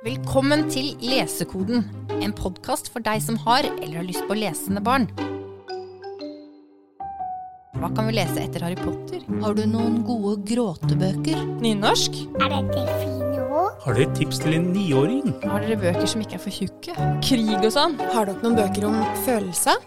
Velkommen til Lesekoden, en podkast for deg som har eller har lyst på lesende barn. Hva kan vi lese etter Harry Potter? Har du noen gode gråtebøker? Nynorsk? Er dette fine ord? Har dere tips til en niåring? Har dere bøker som ikke er for tjukke? Krig og sånn. Har dere noen bøker om følelser?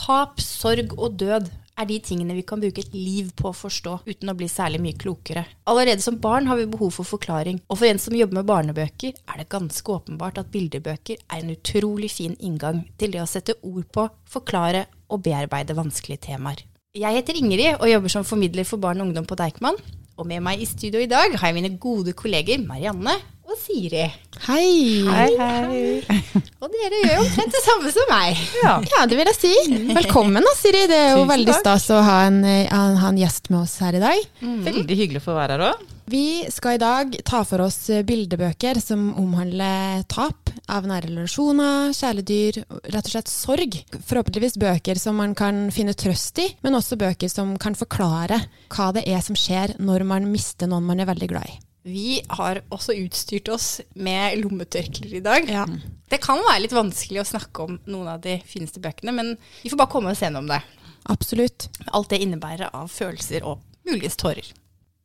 Tap, sorg og død er de tingene vi kan bruke et liv på å forstå, uten å bli særlig mye klokere. Allerede som barn har vi behov for forklaring, og for en som jobber med barnebøker, er det ganske åpenbart at bildebøker er en utrolig fin inngang til det å sette ord på, forklare og bearbeide vanskelige temaer. Jeg heter Ingrid og jobber som formidler for barn og ungdom på Deichman. Og med meg i studio i dag har jeg mine gode kolleger Marianne og Siri. Hei! Og dere gjør jo omtrent det samme som meg. Ja, det vil jeg si. Velkommen da, Siri. Det er jo Tusen veldig takk. stas å ha en, eh, ha en gjest med oss her i dag. Veldig hyggelig å få være her òg. Vi skal i dag ta for oss eh, bildebøker som omhandler tap av nære relasjoner, kjæledyr, rett og slett sorg. Forhåpentligvis bøker som man kan finne trøst i, men også bøker som kan forklare hva det er som skjer når man mister noen man er veldig glad i. Vi har også utstyrt oss med lommetørklær i dag. Ja. Det kan være litt vanskelig å snakke om noen av de fineste bøkene, men vi får bare komme oss gjennom det. Absolutt. Alt det innebærer av følelser og muligens tårer.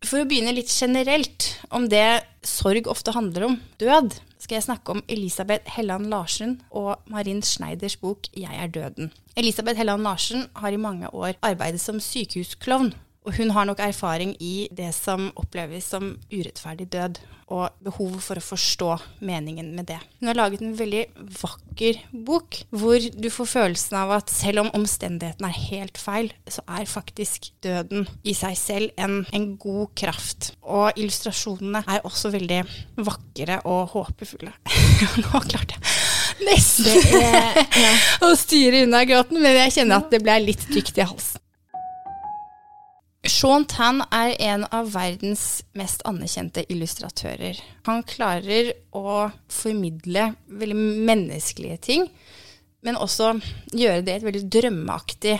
For å begynne litt generelt om det sorg ofte handler om, død, skal jeg snakke om Elisabeth Helland Larsen og Marin Schneiders bok 'Jeg er døden'. Elisabeth Helland Larsen har i mange år arbeidet som sykehusklovn. Og hun har nok erfaring i det som oppleves som urettferdig død, og behovet for å forstå meningen med det. Hun har laget en veldig vakker bok, hvor du får følelsen av at selv om omstendighetene er helt feil, så er faktisk døden i seg selv en, en god kraft. Og illustrasjonene er også veldig vakre og håpefulle. Nå klarte jeg nesten å styre unna gråten, men jeg kjenner at det ble litt tykt i halsen. Sean Tan er en av verdens mest anerkjente illustratører. Han klarer å formidle veldig menneskelige ting, men også gjøre det i et veldig drømmeaktig,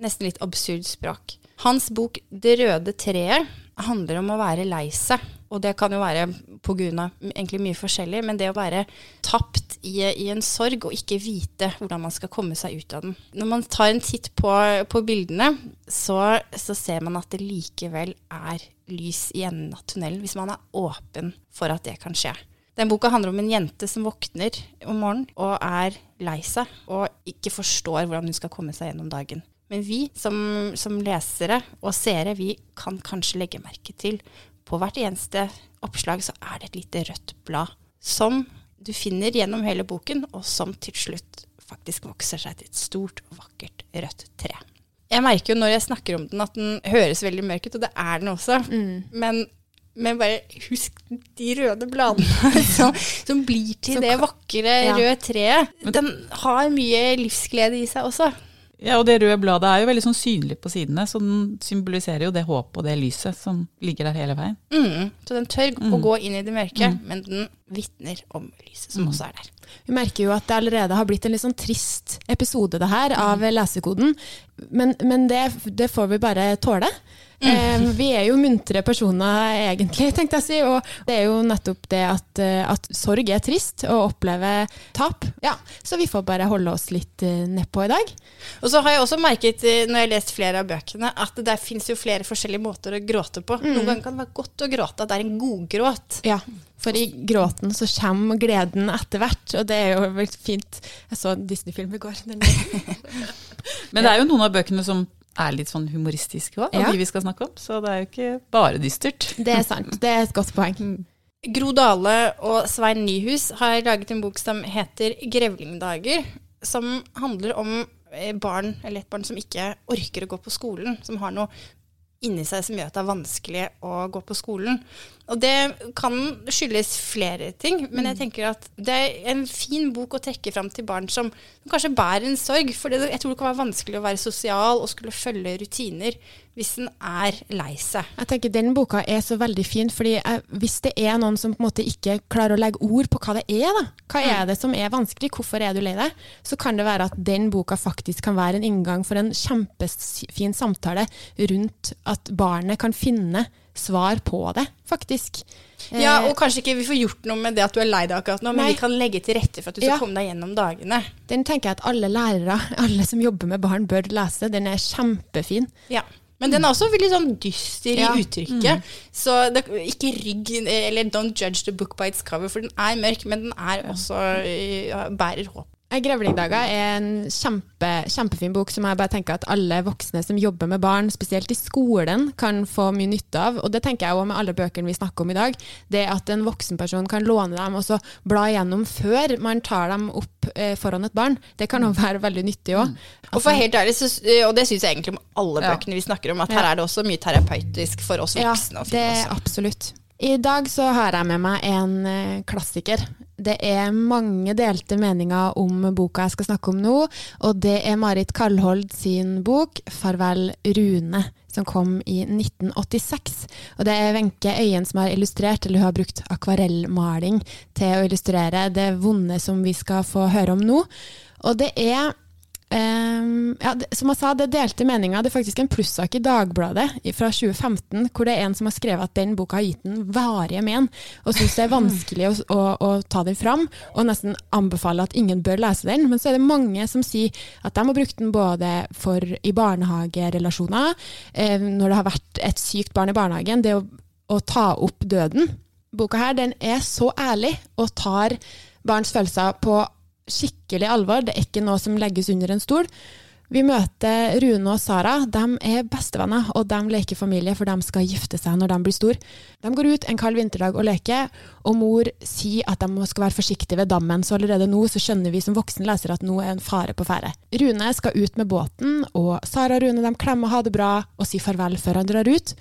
nesten litt absurd språk. Hans bok 'Det røde treet' handler om å være lei seg. Og det kan jo være pga. egentlig mye forskjellig, men det å være tapt i, i en sorg og ikke vite hvordan man skal komme seg ut av den. Når man tar en titt på, på bildene, så, så ser man at det likevel er lys i enden av tunnelen, hvis man er åpen for at det kan skje. Den boka handler om en jente som våkner om morgenen og er lei seg og ikke forstår hvordan hun skal komme seg gjennom dagen. Men vi som, som lesere og seere, vi kan kanskje legge merke til på hvert eneste oppslag så er det et lite rødt blad som du finner gjennom hele boken, og som til slutt faktisk vokser seg til et stort og vakkert rødt tre. Jeg merker jo når jeg snakker om den at den høres veldig mørk ut, og det er den også. Men, men bare husk de røde bladene som, som blir til det vakre ja. røde treet. Den har mye livsglede i seg også. Ja, og det røde bladet er jo veldig sånn synlig på sidene, så den symboliserer jo det håpet og det lyset som ligger der hele veien. Mm. Så den tør å gå inn i det mørke, men den vitner om lyset som også er der. Vi merker jo at det allerede har blitt en litt sånn trist episode det her av lesekoden, men, men det, det får vi bare tåle. Eh, vi er jo muntre personer egentlig, tenkte jeg å si, og det er jo nettopp det at, eh, at sorg er trist å oppleve tap. Ja, så vi får bare holde oss litt eh, nedpå i dag. Og så har jeg også merket, eh, når jeg har lest flere av bøkene, at det der fins jo flere forskjellige måter å gråte på. Noen ganger kan det være godt å gråte, at det er en godgråt. Ja, for i gråten så kommer gleden etter hvert, og det er jo veldig fint. Jeg så en Disney-film i går. Men det er jo noen av bøkene som er litt sånn humoristiske òg, Ja. de vi skal snakke om. Så det er jo ikke bare dystert. Det er sant, det er et godt poeng. Gro Dale og Svein Nyhus har laget en bok som heter 'Grevlingdager', som handler om eh, barn, eller et barn som ikke orker å gå på skolen, som har noe inni seg som gjør at det er vanskelig å gå på skolen. Og det kan skyldes flere ting, men jeg tenker at det er en fin bok å trekke fram til barn som, som kanskje bærer en sorg. For det, jeg tror det kan være vanskelig å være sosial og skulle følge rutiner hvis den er lei seg. Jeg tenker Den boka er så veldig fin, fordi jeg, hvis det er noen som på en måte ikke klarer å legge ord på hva det er, da, hva er det som er vanskelig, hvorfor er du lei deg, så kan det være at den boka faktisk kan være en inngang for en kjempefin samtale rundt at barnet kan finne svar på det, faktisk. Ja, Eh, og kanskje ikke vi får gjort noe med det at du er lei deg akkurat nå, men Nei. vi kan legge til rette for at du skal Ja. komme deg gjennom dagene. Den tenker jeg at alle lærere, alle som jobber med barn, bør lese. Den er kjempefin. Ja. Men den er også veldig sånn dyster Ja. i uttrykket. Så det, ikke rygg Eller don't judge the book by its cover, for den er mørk, men den er også bærer håp. Eh, Grevlingdager er en kjempe, kjempefin bok som jeg bare tenker at alle voksne som jobber med barn, spesielt i skolen, kan få mye nytte av. Og det tenker jeg også med alle bøkene vi snakker om i dag. Det at en voksenperson kan låne dem og så bla igjennom før man tar dem opp eh, foran et barn, det kan også være veldig nyttig òg. Og for helt ærlig, så, og det syns jeg egentlig om alle Ja. bøkene vi snakker om, at her er det også mye terapeutisk for oss voksne. Ja, det er absolutt. I dag så har jeg med meg en eh, klassiker. Det er mange delte meninger om boka jeg skal snakke om nå, og det er Marit Kallhold sin bok 'Farvel Rune', som kom i 1986. Og det er Wenche Øyen som har illustrert, eller hun har brukt akvarellmaling til å illustrere det vonde som vi skal få høre om nå. Og det er Ehm, ja, det, som jeg sa, det delte meninger. Det er faktisk en plussak i Dagbladet fra 2015 hvor det er en som har skrevet at den boka har gitt den varige men, og syns det er vanskelig å, å, å ta den fram, og nesten anbefaler at ingen bør lese den. Men så er det mange som sier at de har brukt den både for i barnehagerelasjoner, eh, når det har vært et sykt barn i barnehagen, det å, å ta opp døden. Boka her den er så ærlig og tar barns følelser på skikkelig alvor. Det er ikke noe som legges under en stol. Vi møter Rune og Sara. De er bestevenner, og de leker familie, for de skal gifte seg når de blir store. De går ut en kald vinterdag og leker, og mor sier at de skal være forsiktige ved dammen, så allerede nå så skjønner vi som voksne lesere at nå er en fare på ferde. Rune skal ut med båten, og Sara og Rune de klemmer ha det bra og sier farvel før han drar ut.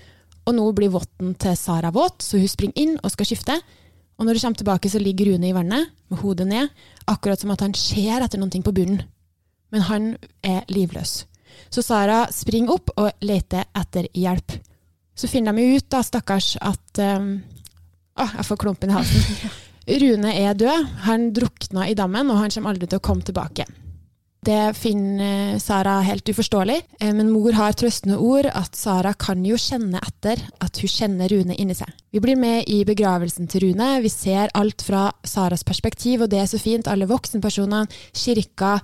Og nå blir votten til Sara våt, så hun springer inn og skal skifte. Og når du kommer tilbake, så ligger Rune i vannet, med hodet ned, akkurat som at han ser etter noe på bunnen. Men han er livløs. Så Sara springer opp og leter etter hjelp. Så finner de ut, da, stakkars, at um, Å, jeg får klumpen i halsen. Rune er død. Han drukna i dammen, og han kommer aldri til å komme tilbake. Det finner Sara helt uforståelig, eh, men mor har trøstende ord at Sara kan jo kjenne etter at hun kjenner Rune inni seg. Vi blir med i begravelsen til Rune, vi ser alt fra Saras perspektiv, og det er så fint, alle voksenpersonene, kirka,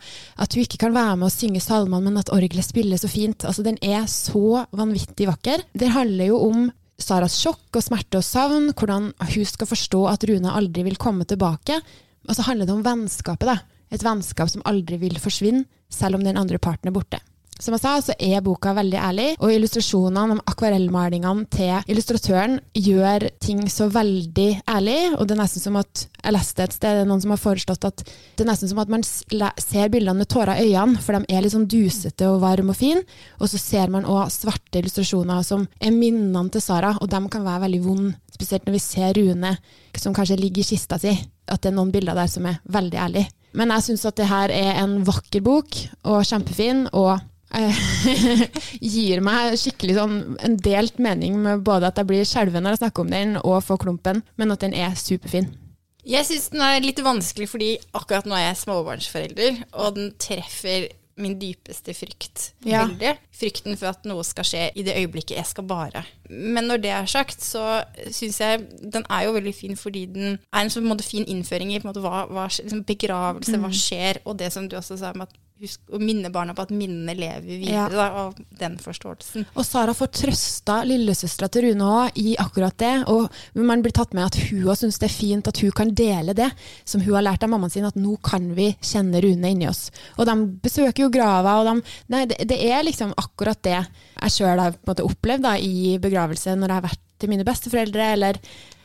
at hun ikke kan være med og synge salmene, men at orgelet spiller så fint. Altså, den er så vanvittig vakker. Det handler jo om Saras sjokk og smerte og savn, hvordan hun skal forstå at Rune aldri vil komme tilbake. Og så handler det om vennskapet, da. Et vennskap som aldri vil forsvinne, selv om den andre parten er borte. Som jeg sa, så er boka veldig ærlig, og illustrasjonene, de akvarellmalingene til illustratøren gjør ting så veldig ærlig, og det er nesten som at Jeg leste et sted, det er noen som har foreslått at det er nesten som at man ser bildene med tårer i øynene, for de er litt sånn dusete og varme og fine, og så ser man òg svarte illustrasjoner som er minnene til Sara, og de kan være veldig vonde, spesielt når vi ser Rune, som kanskje ligger i kista si, at det er noen bilder der som er veldig ærlige. Men jeg syns at det her er en vakker bok, og kjempefin, og eh, gir meg skikkelig sånn en delt mening med både at jeg blir skjelven når jeg snakker om den, og får klumpen, men at den er superfin. Jeg syns den er litt vanskelig fordi akkurat nå er jeg småbarnsforelder, og den treffer min dypeste frykt Ja. veldig. Frykten for at noe skal skje i det øyeblikket jeg skal bare. Men når det er sagt, så syns jeg den er jo veldig fin fordi den er en sånn fin innføring i måte, hva, hva liksom, begravelse, hva skjer, og det som du også sa med at husk å minne barna på at minnene lever videre, Ja. da, og den forståelsen. Og Sara får trøsta lillesøstera til Rune òg i akkurat det. Og man blir tatt med at hun òg syns det er fint at hun kan dele det som hun har lært av mammaen sin, at nå kan vi kjenne Rune inni oss. Og de besøker jo grava, og de Nei, det, det er liksom akkurat det jeg sjøl har opplevd da, i begravelse når jeg har vært til mine besteforeldre, eller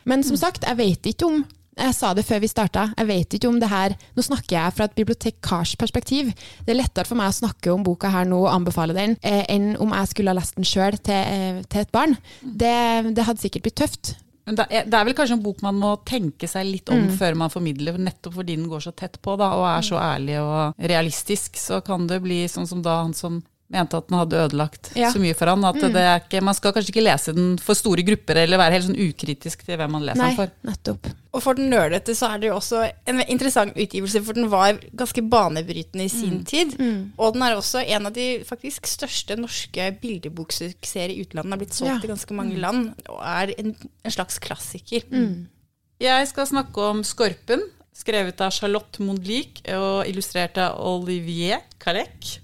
Men som sagt, jeg vet ikke om jeg sa det før vi starta, jeg vet ikke om det her Nå snakker jeg fra et bibliotekars perspektiv. Det er lettere for meg å snakke om boka her nå og anbefale den, eh, enn om jeg skulle ha lest den sjøl til, eh, til et barn. Det, det hadde sikkert blitt tøft. Men det er, vel kanskje en bok man må tenke seg litt om før man formidler, nettopp fordi den går så tett på da, og er så ærlig og realistisk. Så kan det bli sånn som da han som mente at den hadde ødelagt Ja. så mye for han. At det er ikke, man skal kanskje ikke lese den for store grupper, eller være helt sånn ukritisk til hvem man leser Nei, den for. nettopp. Og for den nerdete så er det jo også en interessant utgivelse, for den var ganske banebrytende i sin tid. Og den er også en av de faktisk største norske bildeboksuksesser i utlandet. Den har blitt solgt Ja. i ganske mange land, og er en, en slags klassiker. Jeg skal snakke om Skorpen, skrevet av Charlotte Mondlik og illustrert av Olivier Carec.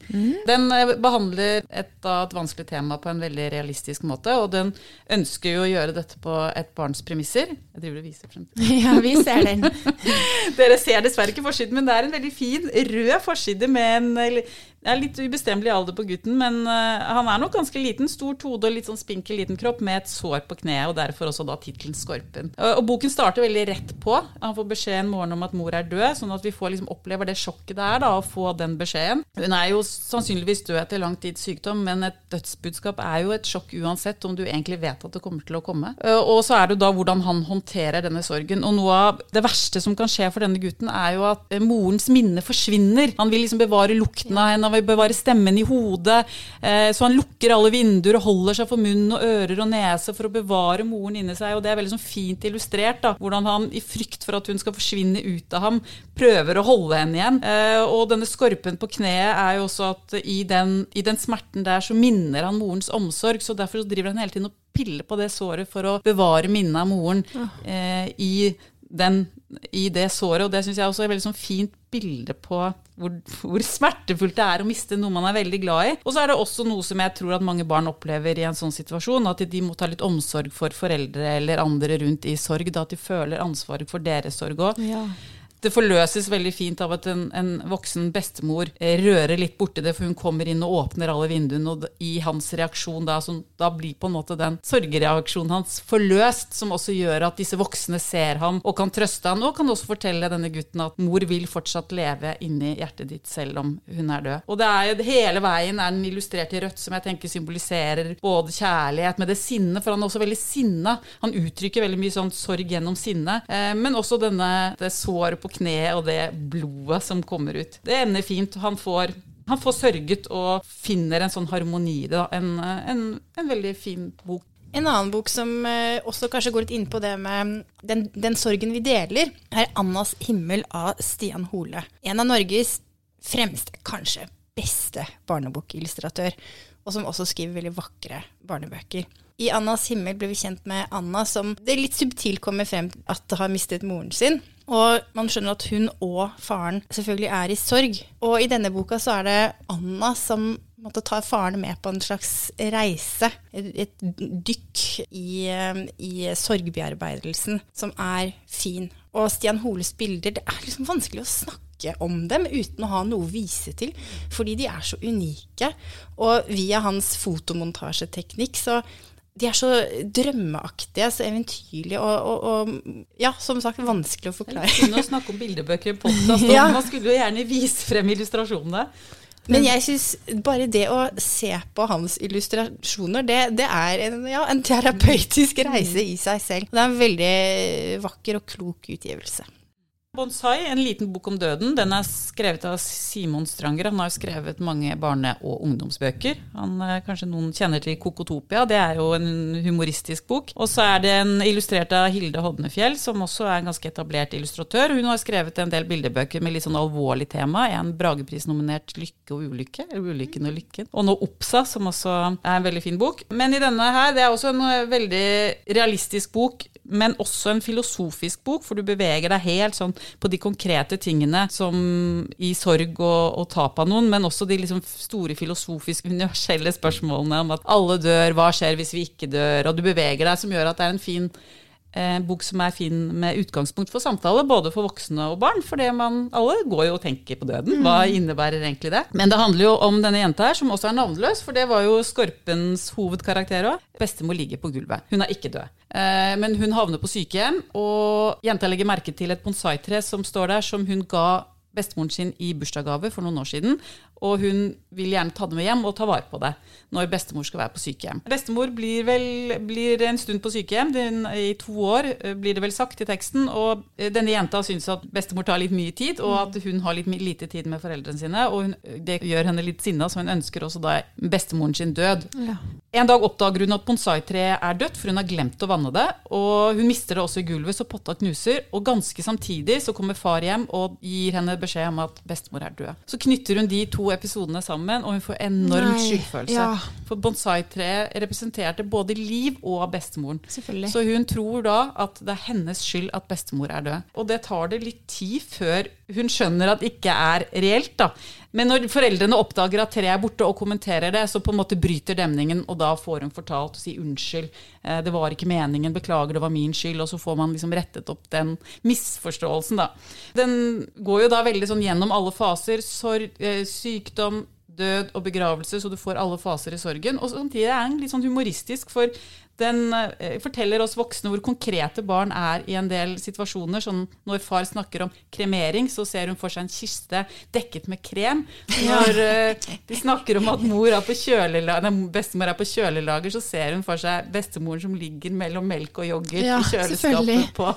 Den eh, behandler et, et vanskelig tema på en veldig realistisk måte, og den ønsker jo å gjøre dette på et barns premisser. Jeg driver og viser frem til Ja, vi ser den. Dere ser dessverre ikke forsiden, men det er en veldig fin rød forside med en det er litt ubestemmelig alder på gutten, men uh, han er nok ganske liten. Stort hode og litt sånn spinkel liten kropp med et sår på kneet, og derfor også da tittelen 'Skorpen'. Og, og boken starter veldig rett på. Han får beskjed en morgen om at mor er død, sånn at vi får liksom opplever det sjokket det er da, å få den beskjeden. Hun er jo sannsynligvis død etter lang tids sykdom, men et dødsbudskap er jo et sjokk uansett om du egentlig vet at det kommer til å komme. Eh, Og så er det jo da hvordan han håndterer denne sorgen. Og noe av det verste som kan skje for denne gutten, er jo at eh, morens minne forsvinner. Han vil liksom bevare lukten av henne, han vil bevare stemmen i hodet. eh, Så han lukker alle vinduer og holder seg for munn og ører og nese for å bevare moren inni seg. Og det er veldig sånn fint illustrert, da. Hvordan han i frykt for at hun skal forsvinne ut av ham, prøver å holde henne igjen. Og denne skorpen på kneet er jo også at i den, i den smerten der så minner han morens omsorg, så derfor så driver han hele tiden og piller på det såret for å bevare minnet av moren eh, i, den, i det såret. Og det syns jeg også er et veldig sånn fint bilde på hvor, hvor smertefullt det er å miste noe man er veldig glad i. Og så er det også noe som jeg tror at mange barn opplever i en sånn situasjon, at de må ta litt omsorg for foreldre eller andre rundt i sorg. Da at de føler ansvaret for deres sorg òg. Det forløses veldig fint av at en, en voksen bestemor eh, rører litt borti det, for hun kommer inn og åpner alle vinduene, og i hans reaksjon da, da blir på en måte den sorgreaksjonen hans forløst, som også gjør at disse voksne ser ham og kan trøste ham, og kan også fortelle denne gutten at mor vil fortsatt leve inni hjertet ditt selv om hun er død. Og det er jo hele veien er den illustrert i rødt, som jeg tenker symboliserer både kjærlighet med det sinnet, for han er også veldig sinna. Han uttrykker veldig mye sånn sorg gjennom sinne, eh, men også denne, det såret på kneet og det blodet som kommer ut. Det ender fint. Han får, han får sørget og finner en sånn harmoni i det. En, en, en veldig fin bok. En annen bok som eh, også kanskje går litt inn på det med den, den sorgen vi deler, er 'Annas himmel' av Stian Hole. En av Norges fremste, kanskje beste barnebokillustratør, og som også skriver veldig vakre barnebøker. I 'Annas himmel' ble vi kjent med Anna som det litt subtilt kommer frem at har mistet moren sin. Og man skjønner at hun og faren selvfølgelig er i sorg. Og i denne boka så er det Anna som måtte ta faren med på en slags reise, et dykk i, eh, i sorgbearbeidelsen, som er fin. Og Stian Holes bilder, det er liksom vanskelig å snakke om dem uten å ha noe å vise til, fordi de er så unike. Og via hans fotomontasjeteknikk så de er så drømmeaktige, så eventyrlige og, og, og ja, som sagt, vanskelig å forklare. Kunne å snakke om bildebøker i podkast, Ja. man skulle jo gjerne vise frem illustrasjonene. Men jeg syns bare det å se på hans illustrasjoner, det, det er en, ja, en terapeutisk reise i seg selv. Det er en veldig vakker og klok utgivelse. Bonsai, en liten bok om døden. Den er skrevet av Simon Stranger. Han har jo skrevet mange barne- og ungdomsbøker. Han, eh, kanskje noen kjenner til Kokotopia, det er jo en humoristisk bok. Og så er det en illustrert av Hilde Hodnefjell, som også er en ganske etablert illustratør. Hun har skrevet en del bildebøker med litt sånn alvorlig tema. En Bragepris-nominert 'Lykke og ulykke', eller 'Ulykken og lykken'. Og nå 'Opsa', som også er en veldig fin bok. Men i denne her, det er også en eh, veldig realistisk bok men også en filosofisk bok, for du beveger deg helt sånn på de konkrete tingene som i sorg og, og tap av noen, men også de liksom store filosofiske, universelle spørsmålene om at alle dør, hva skjer hvis vi ikke dør, og du beveger deg, som gjør at det er en fin eh, bok som er fin med utgangspunkt for samtale, både for voksne og barn. For man, alle går jo og tenker på døden. Hva innebærer egentlig det? Men det handler jo om denne jenta her, som også er navnløs, for det var jo Skorpens hovedkarakter òg. Bestemor ligger på gulvet. Hun er ikke død. Eh, men hun havner på sykehjem, og jenta legger merke til et bonsai-tre som står der, som hun ga bestemoren sin i bursdagsgave for noen år siden. Og hun vil gjerne ta det med hjem og ta vare på det når bestemor skal være på sykehjem. Bestemor blir vel blir en stund på sykehjem, den, i to år eh, blir det vel sagt i teksten, og eh, denne jenta syns at bestemor tar litt mye tid, og at hun har litt lite tid med foreldrene sine, og hun, det gjør henne litt sinna, så hun ønsker også da bestemoren sin død. En dag oppdager hun at bonsai-treet er dødt, for hun har glemt å vanne det. Og hun mister det også i gulvet, så potta knuser. Og ganske samtidig så kommer far hjem og gir henne beskjed om at bestemor er død. Så knytter hun de to episodene sammen, og hun får enorm skyldfølelse. ja. For bonsai-treet representerte både liv og bestemoren. Så hun tror da at det er hennes skyld at bestemor er død. Og det tar det litt tid før hun skjønner at det ikke er reelt, da. Men når foreldrene oppdager at treet er borte og kommenterer det, så på en måte bryter demningen, og da får hun fortalt å si unnskyld. eh, Det var ikke meningen, beklager, det var min skyld. Og så får man liksom rettet opp den misforståelsen, da. Den går jo da veldig sånn gjennom alle faser. Sorg, eh, sykdom, død og begravelse, så du får alle faser i sorgen. Og samtidig er den litt sånn humoristisk, for den eh, forteller oss voksne hvor konkrete barn er i en del situasjoner. Sånn når far snakker om kremering, så ser hun for seg en kiste dekket med krem. Når eh, de snakker om at mor er på kjølelager, nei, bestemor er på kjølelager, så ser hun for seg bestemoren som ligger mellom melk og yoghurt Ja, i kjøleskapet på,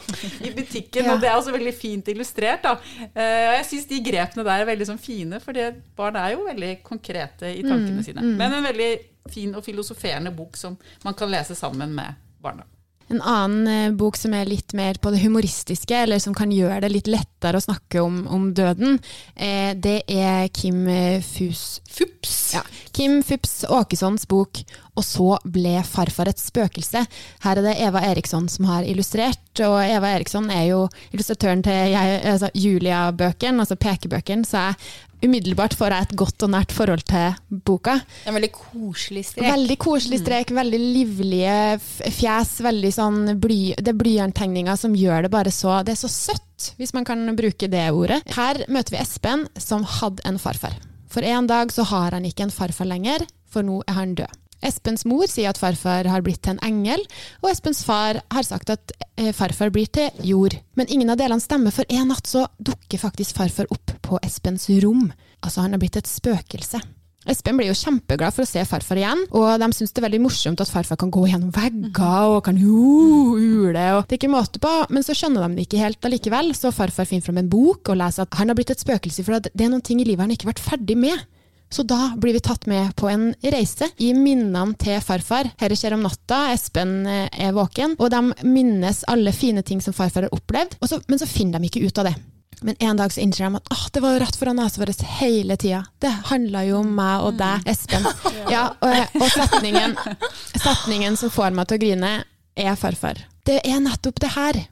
i butikken. Ja. Og det er også veldig fint illustrert. Da. Eh, jeg syns de grepene der er veldig sånn fine, for barn er jo veldig konkrete i tankene sine. Men en veldig fin og filosoferende bok som man kan lese sammen med barna. En annen eh, bok som er litt mer på det humoristiske, eller som kan gjøre det litt lettere å snakke om, om døden, eh, det er Kim eh, Fus... Fups? Ja. Kim Fups Åkessons bok 'Og så ble farfar et spøkelse'. Her er det Eva Eriksson som har illustrert, og Eva Eriksson er jo illustratøren til jeg, altså Julia-bøkene, altså pekebøkene, så jeg umiddelbart får jeg et godt og nært forhold til boka. Det er en veldig koselig strek. Veldig koselig strek, veldig livlige fjes. veldig sånn bly, Det er blyanttegninger som gjør det bare så Det er så søtt, hvis man kan bruke det ordet. Her møter vi Espen, som hadde en farfar. For en dag så har han ikke en farfar lenger, for nå er han død. Espens mor sier at farfar har blitt til en engel, og Espens far har sagt at eh, farfar blir til jord. Men ingen av delene stemmer, for en natt så dukker faktisk farfar opp på Espens rom. Altså, han har blitt et spøkelse. Espen blir jo kjempeglad for å se farfar igjen, og de syns det er veldig morsomt at farfar kan gå gjennom vegger og kan jo, ule, og det er ikke måte på, men så skjønner de det ikke helt allikevel, så farfar finner fram en bok og leser at han har blitt et spøkelse, for det er noen ting i livet han ikke har vært ferdig med. Så da blir vi tatt med på en reise i minnene til farfar. Dette skjer om natta, Espen eh, er våken, og de minnes alle fine ting som farfar har opplevd, så, men så finner de ikke ut av det. Men en dag så innser de at «Åh, det var jo rett foran nesa vår hele tida. Det handla jo om meg og deg, Espen. Ja, og, og setningen, setningen som får meg til å grine, er farfar. Det er nettopp det her.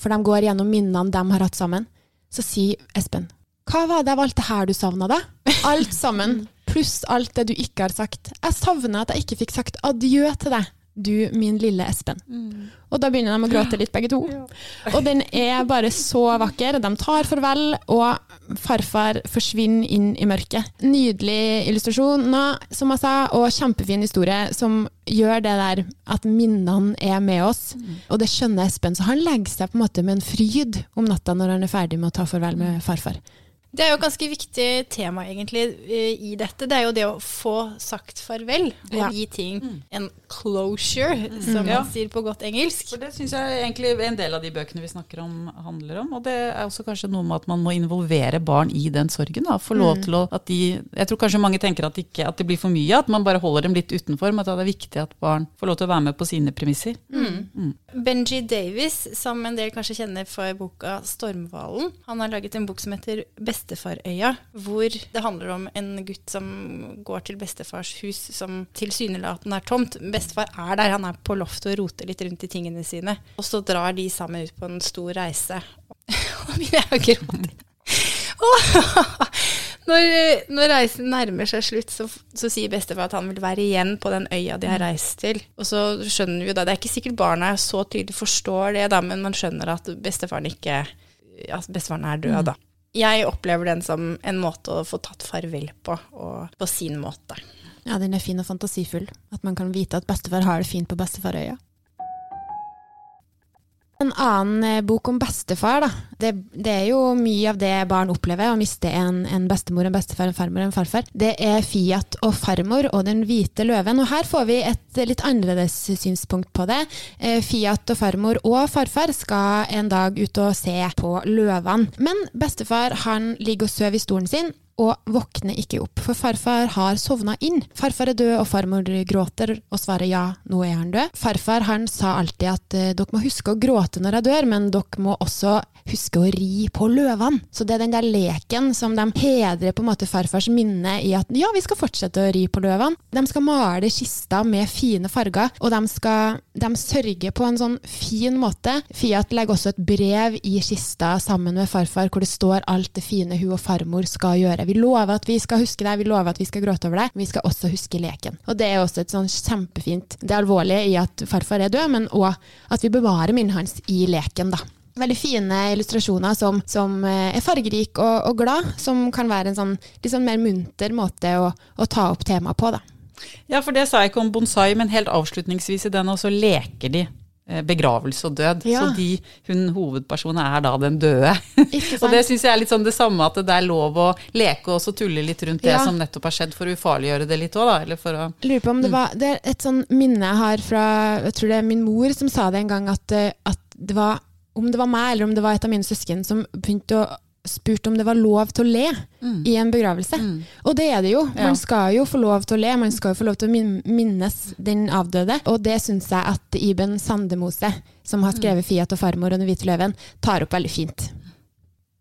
For de går gjennom minnene de har hatt sammen. Så sier Espen, hva var det av alt det her du savna, da? Alt sammen, pluss alt det du ikke har sagt. Jeg savna at jeg ikke fikk sagt adjø til deg, du min lille Espen. Og da begynner de å gråte litt, begge to. Og den er bare så vakker. De tar farvel, og farfar forsvinner inn i mørket. Nydelig illustrasjoner, som jeg sa, og kjempefin historie som gjør det der at minnene er med oss. Og det skjønner Espen, så han legger seg på en måte med en fryd om natta når han er ferdig med å ta farvel med farfar. Det er jo et ganske viktig tema egentlig eh, i dette. Det er jo det å få sagt farvel og Ja. gi ting en closure, som Ja. man sier på godt engelsk. For det syns jeg egentlig en del av de bøkene vi snakker om, handler om. Og det er også kanskje noe med at man må involvere barn i den sorgen. Da. Få lov til å at de Jeg tror kanskje mange tenker at, ikke, at det blir for mye, at man bare holder dem litt utenfor. Men at det er viktig at barn får lov til å være med på sine premisser. Benji Davis, som en del kanskje kjenner for boka 'Stormhvalen', han har laget en bok som heter 'Bestefarøya', hvor det handler om en gutt som går til bestefars hus, som tilsynelatende er tomt. Bestefar er der, han er på loftet og roter litt rundt i tingene sine. Og så drar de sammen ut på en stor reise. Og begynner jeg å gråte. Når, når reisen nærmer seg slutt, så, så sier bestefar at han vil være igjen på den øya de har reist til. Og så skjønner vi jo da, Det er ikke sikkert barna så tydelig forstår det, da, men man skjønner at bestefaren ikke at bestefaren er død. da. Jeg opplever den som en måte å få tatt farvel på, og på sin måte. Ja, den er fin og fantasifull. At man kan vite at bestefar har det fint på bestefarøya. En annen eh, bok om bestefar, da. Det, det er jo mye av det barn opplever, å miste en, en bestemor, en bestefar, en farmor, en farfar. Det er Fiat og farmor og Den hvite løven. Og her får vi et litt annerledes synspunkt på det. Eh, Fiat og farmor og farfar skal en dag ut og se på løvene. Men bestefar han ligger og sover i stolen sin, og våkner ikke opp, for farfar har sovna inn. Farfar er død, og farmor gråter og svarer ja, nå er han død. Farfar han sa alltid at eh, dere må huske å gråte når jeg dør, men dere må også huske å ri på løvene. Så det er den der leken som de hedrer på en måte farfars minne i at ja, vi skal fortsette å ri på løvene. De skal male kista med fine farger, og de skal de sørger på en sånn fin måte. Fiat legger også et brev i kista sammen med farfar hvor det står alt det fine hun og farmor skal gjøre. Vi lover at vi skal huske deg, vi lover at vi skal gråte over deg. Vi skal også huske leken. Og det er også et sånn kjempefint Det alvorlige i at farfar er død, men òg at vi bevarer minnet hans i leken, da. Veldig fine illustrasjoner som, som eh, er fargerike og, og, glad, som kan være en sånn sånn mer munter måte å, å ta opp temaet på. da. Ja, for det sa jeg ikke om bonsai, men helt avslutningsvis i den, og så leker de begravelse og død. Ja. Så de, hun hovedpersonen er da den døde. og det syns jeg er litt sånn det samme, at det er lov å leke og så tulle litt rundt det Ja. som nettopp har skjedd, for å ufarliggjøre det litt òg, da. Eller for å Lurer på om det var Det er et sånn minne jeg har fra Jeg tror det er min mor som sa det en gang, at, eh, at det var Om det var meg eller om det var et av mine søsken som begynte å spurte om det var lov til å le i en begravelse. Og det er det jo. Mm. Ja. Man skal jo få lov til å le, man skal jo få lov til å minnes den avdøde. Og det syns jeg at Iben Sandemose, som har Mm. skrevet 'Fiat og farmor' og 'Den hvite løven', tar opp veldig fint.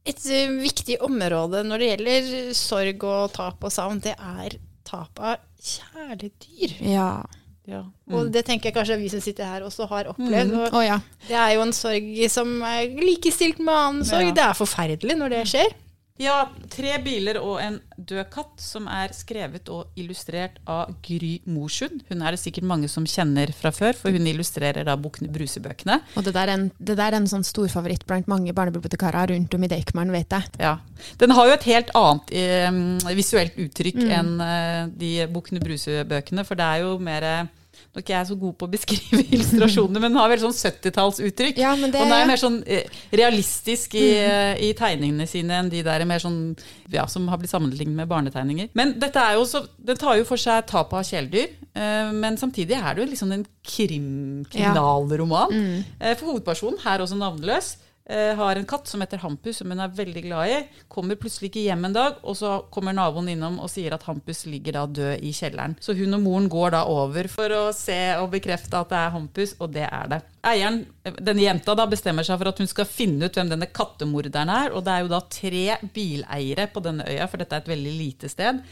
Et eh, viktig område når det gjelder sorg og tap og savn, det er tap av kjæledyr. Ja. Ja. Og det tenker jeg kanskje vi som sitter her også har opplevd. Mm. Og ja. det er jo en sorg som er likestilt med annen sorg. Ja. Det er forferdelig når det skjer. Ja, tre biler og en død katt, som er skrevet og illustrert av Gry Morsund. Hun er det sikkert mange som kjenner fra før, for hun illustrerer da Bukkene Bruse-bøkene. Og det der, er en, det der er en sånn storfavoritt blant mange barnebibliotekarer rundt om i Deichman, vet jeg. Ja. Den har jo et helt annet eh, visuelt uttrykk enn eh, de Bukkene Bruse-bøkene, for det er jo mer eh, Nå er ikke jeg så god på å beskrive illustrasjonene, men den har veldig sånn 70-tallsuttrykk. Ja, det- Og den er mer sånn eh, realistisk i, eh, i tegningene sine enn de der mer sånn, ja, som har blitt sammenlignet med barnetegninger. Men dette er jo så, den tar jo for seg tap av kjæledyr, eh, men samtidig er det jo liksom en krim, kriminalroman. Eh, For hovedpersonen, her også navnløs, har en katt som heter Hampus, som hun er veldig glad i. Kommer plutselig ikke hjem en dag, og så kommer naboen innom og sier at Hampus ligger da død i kjelleren. Så hun og moren går da over for å se og bekrefte at det er Hampus, og det er det. Eieren, eh, denne jenta, da bestemmer seg for at hun skal finne ut hvem denne kattemorderen er, og det er jo da tre bileiere på denne øya, for dette er et veldig lite sted.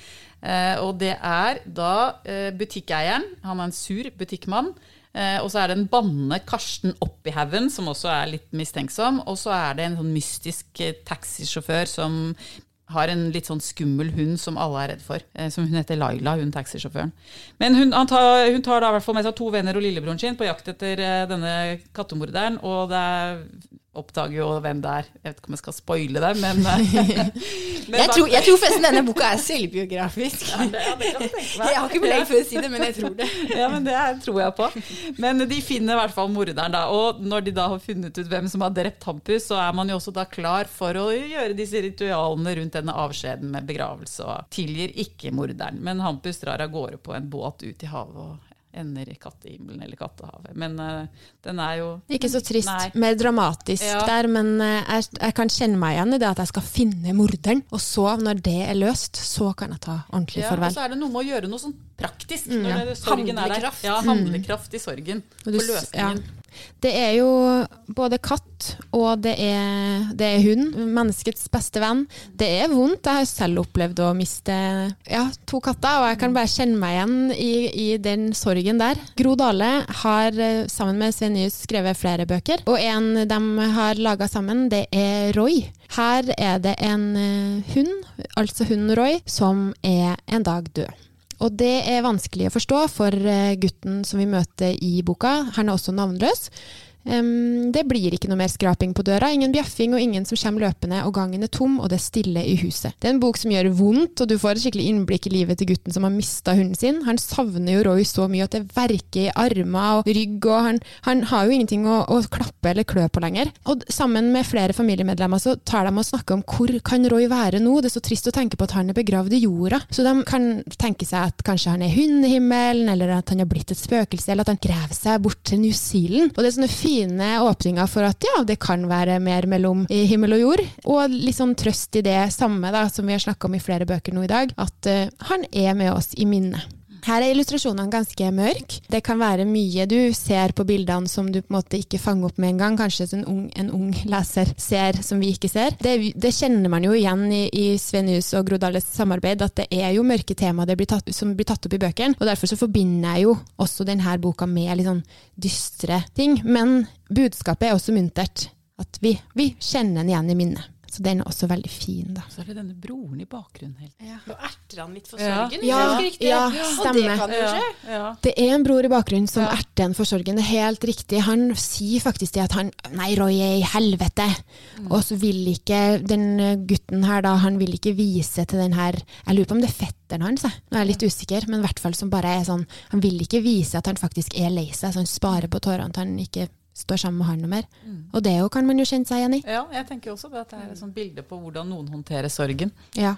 Eh, og det er da eh, butikkeieren, han er en sur butikkmann, Eh, og så er det en banne Karsten Oppihaugen, som også er litt mistenksom. Og så er det en sånn mystisk eh, taxisjåfør som har en litt sånn skummel hund som alle er redd for. Eh, som hun heter Laila, hun taxisjåføren. Men hun, tar, hun tar da i hvert fall med seg to venner og lillebroren sin på jakt etter eh, denne kattemorderen. Og det er, oppdager jo hvem det er. Jeg vet ikke om jeg skal spoile det, men, eh, men Jeg tror, jeg tror forresten denne boka er selvbiografisk. Ja, det kan jeg tenke meg. Jeg har ikke belegg for å si det, men jeg tror det. Ja, men det er- tror jeg på. Men de finner i hvert fall morderen, da. Og når de da har funnet ut hvem som har drept Hampus, så er man jo også da klar for å gjøre disse ritualene rundt denne avskjeden med begravelse, og tilgir ikke morderen. Men Hampus drar av gårde på en båt ut i havet og ender i kattehimmelen eller kattehavet. Men uh, den er jo Ikke så trist, Nei. mer dramatisk Ja. der, men uh, jeg, jeg kan kjenne meg igjen i det at jeg skal finne morderen. Og så, når det er løst, så kan jeg ta ordentlig ja, Og farvel. så er det noe med å gjøre noe sånn praktisk. Mm, når ja. det, sorgen er der. Ja, handlekraft i sorgen. Og du. Det er jo både katt og det er, det er hund, menneskets beste venn. Det er vondt. Jeg har selv opplevd å miste ja, to katter, og jeg kan bare kjenne meg igjen i, i den sorgen der. Gro Dale har eh, sammen med Svenius skrevet flere bøker, og en de har laga sammen, det er Roy. Her er det en eh, hund, altså hunden Roy, som er en dag død. Og det er vanskelig å forstå for eh, gutten som vi møter i boka. Han er også navnløs. Em, det blir ikke noe mer skraping på døra, ingen bjeffing og ingen som kommer løpende, og gangen er tom og det er stille i huset. Det er en bok som gjør vondt, og du får et skikkelig innblikk i livet til gutten som har mista hunden sin. Han savner jo Roy så mye at det verker i armer og rygg, og han, han har jo ingenting å, å klappe eller klø på lenger. Og sammen med flere familiemedlemmer så tar de og snakker om hvor kan Roy være nå. Det er så trist å tenke på at han er begravd i jorda. Så de kan tenke seg at kanskje han er hundehimmelen, eller at han har blitt et spøkelse, eller at han graver seg bort til New Zealand. Og det er sånne fine åpninger for at ja, det kan være mer mellom himmel og jord. Og litt sånn trøst i det samme da, som vi har snakka om i flere bøker nå i dag, at uh, han er med oss i minnet. Her er illustrasjonene ganske mørke. Det kan være mye du ser på bildene som du på en måte ikke fanger opp med en gang. Kanskje en ung, en ung leser ser som vi ikke ser. Det, det kjenner man jo igjen i, i Svenhus og Grodales samarbeid, at det er jo mørke tema blir tatt, som blir tatt opp i bøkene. Og derfor så forbinder jeg jo også denne boka med litt sånn dystre ting. Men budskapet er også muntert. At vi, vi kjenner den igjen i minnet. Så den er også veldig fin, da. Så er det denne broren i bakgrunnen helt. Nå erter han litt for Ja. sorgen. Ja, ja, ja stemmer. Og det kan jo skje. Ja. Det er en bror i bakgrunnen som Ja. erter en for sorgen. Det er helt riktig. Han sier faktisk det at han Nei, Roy er i helvete. Og så vil ikke den eh, gutten her, da, han vil ikke vise til den her Jeg lurer på om det er fetteren hans, jeg. Nå er jeg litt usikker, men i hvert fall som bare er sånn Han vil ikke vise at han faktisk er lei seg, så han sparer på tårene til han ikke står sammen med han noe mer. Og det jo kan man jo kjenne seg igjen i. ja, jeg tenker også at det er et sånt bilde på hvordan noen håndterer sorgen. Ja.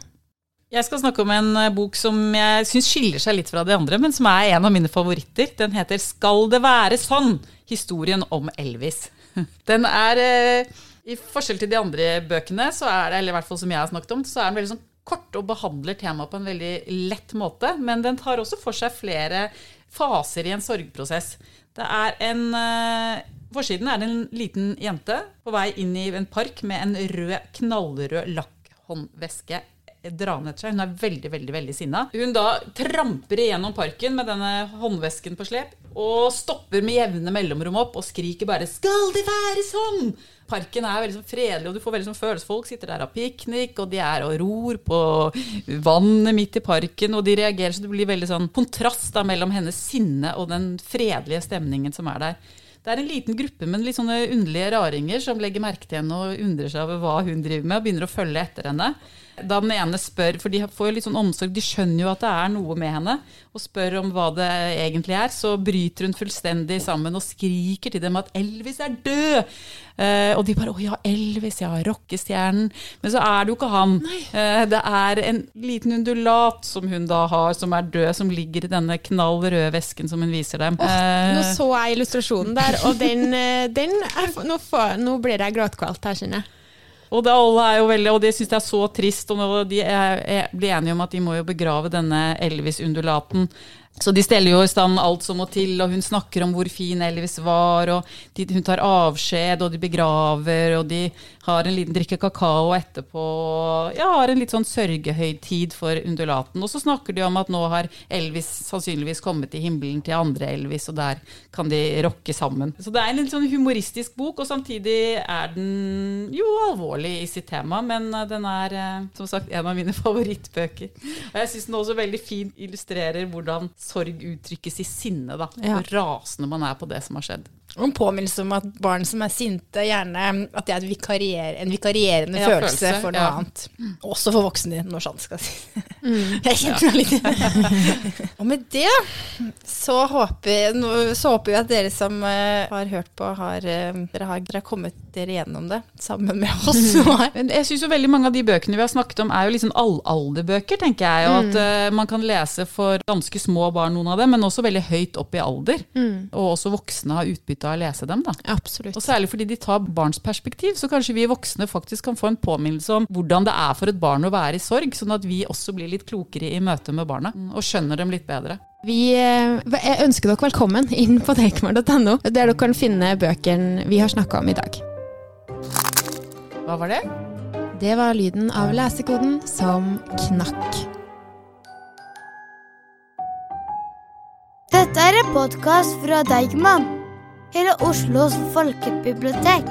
Jeg skal snakke om en eh, bok som jeg syns skiller seg litt fra de andre, men som er en av mine favoritter. Den heter 'Skal det være sånn?' Historien om Elvis. Den er eh, I forskjell til de andre bøkene, så er det, eller i hvert fall som jeg har snakket om, så er den veldig sånn kort og behandler temaet på en veldig lett måte. Men den tar også for seg flere faser i en sorgprosess. Det er en eh, Forsiden er en liten jente på vei inn i en park med en rød, knallrød lakkhåndveske draende etter seg. Hun er veldig, veldig veldig sinna. Hun da tramper igjennom parken med denne håndvesken på slep og stopper med jevne mellomrom opp og skriker bare 'Skal det være sånn?' Parken er veldig sånn fredelig, og du får veldig sånn følelse. Folk sitter der og har piknik, og de er og ror på vannet midt i parken, og de reagerer så det blir veldig sånn kontrast da mellom hennes sinne og den fredelige stemningen som er der. Det er en liten gruppe med litt sånne underlige raringer som legger merke til henne og undrer seg over hva hun driver med, og begynner å følge etter henne. Da den ene spør, for de får jo litt sånn omsorg, de skjønner jo at det er noe med henne, og spør om hva det egentlig er, så bryter hun fullstendig sammen og skriker til dem at Elvis er død! Eh, og de bare 'Å ja, Elvis, ja, rockestjernen'. Men så er det jo ikke han. Eh, det er en liten undulat som hun da har, som er død, som ligger i denne knall røde vesken som hun viser dem. Eh, Nå så jeg illustrasjonen der, og den, eh, den er, nå, får, nå blir jeg gråtkvalt her, kjenner jeg. Og det veldig, og det syns jeg er så trist. Og de er, er, blir enige om at de må jo begrave denne Elvis-undulaten. Så de steller jo i stand alt som må til, og hun snakker om hvor fin Elvis var, og de, hun tar avskjed, og de begraver, og de har en liten drikke kakao etterpå. Ja, har en litt sånn sørgehøytid for undulaten. Og så snakker de om at nå har Elvis sannsynligvis kommet i himmelen til andre Elvis, og der kan de rocke sammen. Så det er en litt sånn humoristisk bok, og samtidig er den jo alvorlig i sitt tema, men eh, den er eh, som sagt en av mine favorittbøker. Og jeg syns den også veldig fint illustrerer hvordan sorg uttrykkes i sinne, da. Ja. Hvor rasende man er på det som har skjedd. Og en påminnelse om at barn som er sinte, gjerne at det er et vikarier, en vikarierende Ja, følelse, følelse, for noe ja. annet. Også for voksne, når sant skal si. Jeg kjente meg litt Og med det så håper, så håper vi at dere som eh, har hørt på, har, eh, dere har, dere har kommet dere gjennom det sammen med oss. Men jeg synes jo veldig mange av de bøkene vi har snakket om, er jo liksom allalderbøker, tenker jeg. Og at eh, man kan lese for ganske små barn, noen av dem, men også veldig høyt opp i alder. Og også voksne har utbytte av å lese dem, da. Absolutt. Og særlig fordi de tar barns perspektiv, så kanskje vi voksne faktisk kan få en påminnelse om hvordan det er for et barn å være i sorg, sånn at vi også blir litt klokere i møte med barna, og skjønner dem litt bedre. Vi eh, ønsker dere velkommen inn på deichman.no, der dere kan finne bøkene vi har snakka om i dag. Hva var det? Det var lyden av lesekoden som knakk. Podkast fra Deigman. hele Oslos folkebibliotek.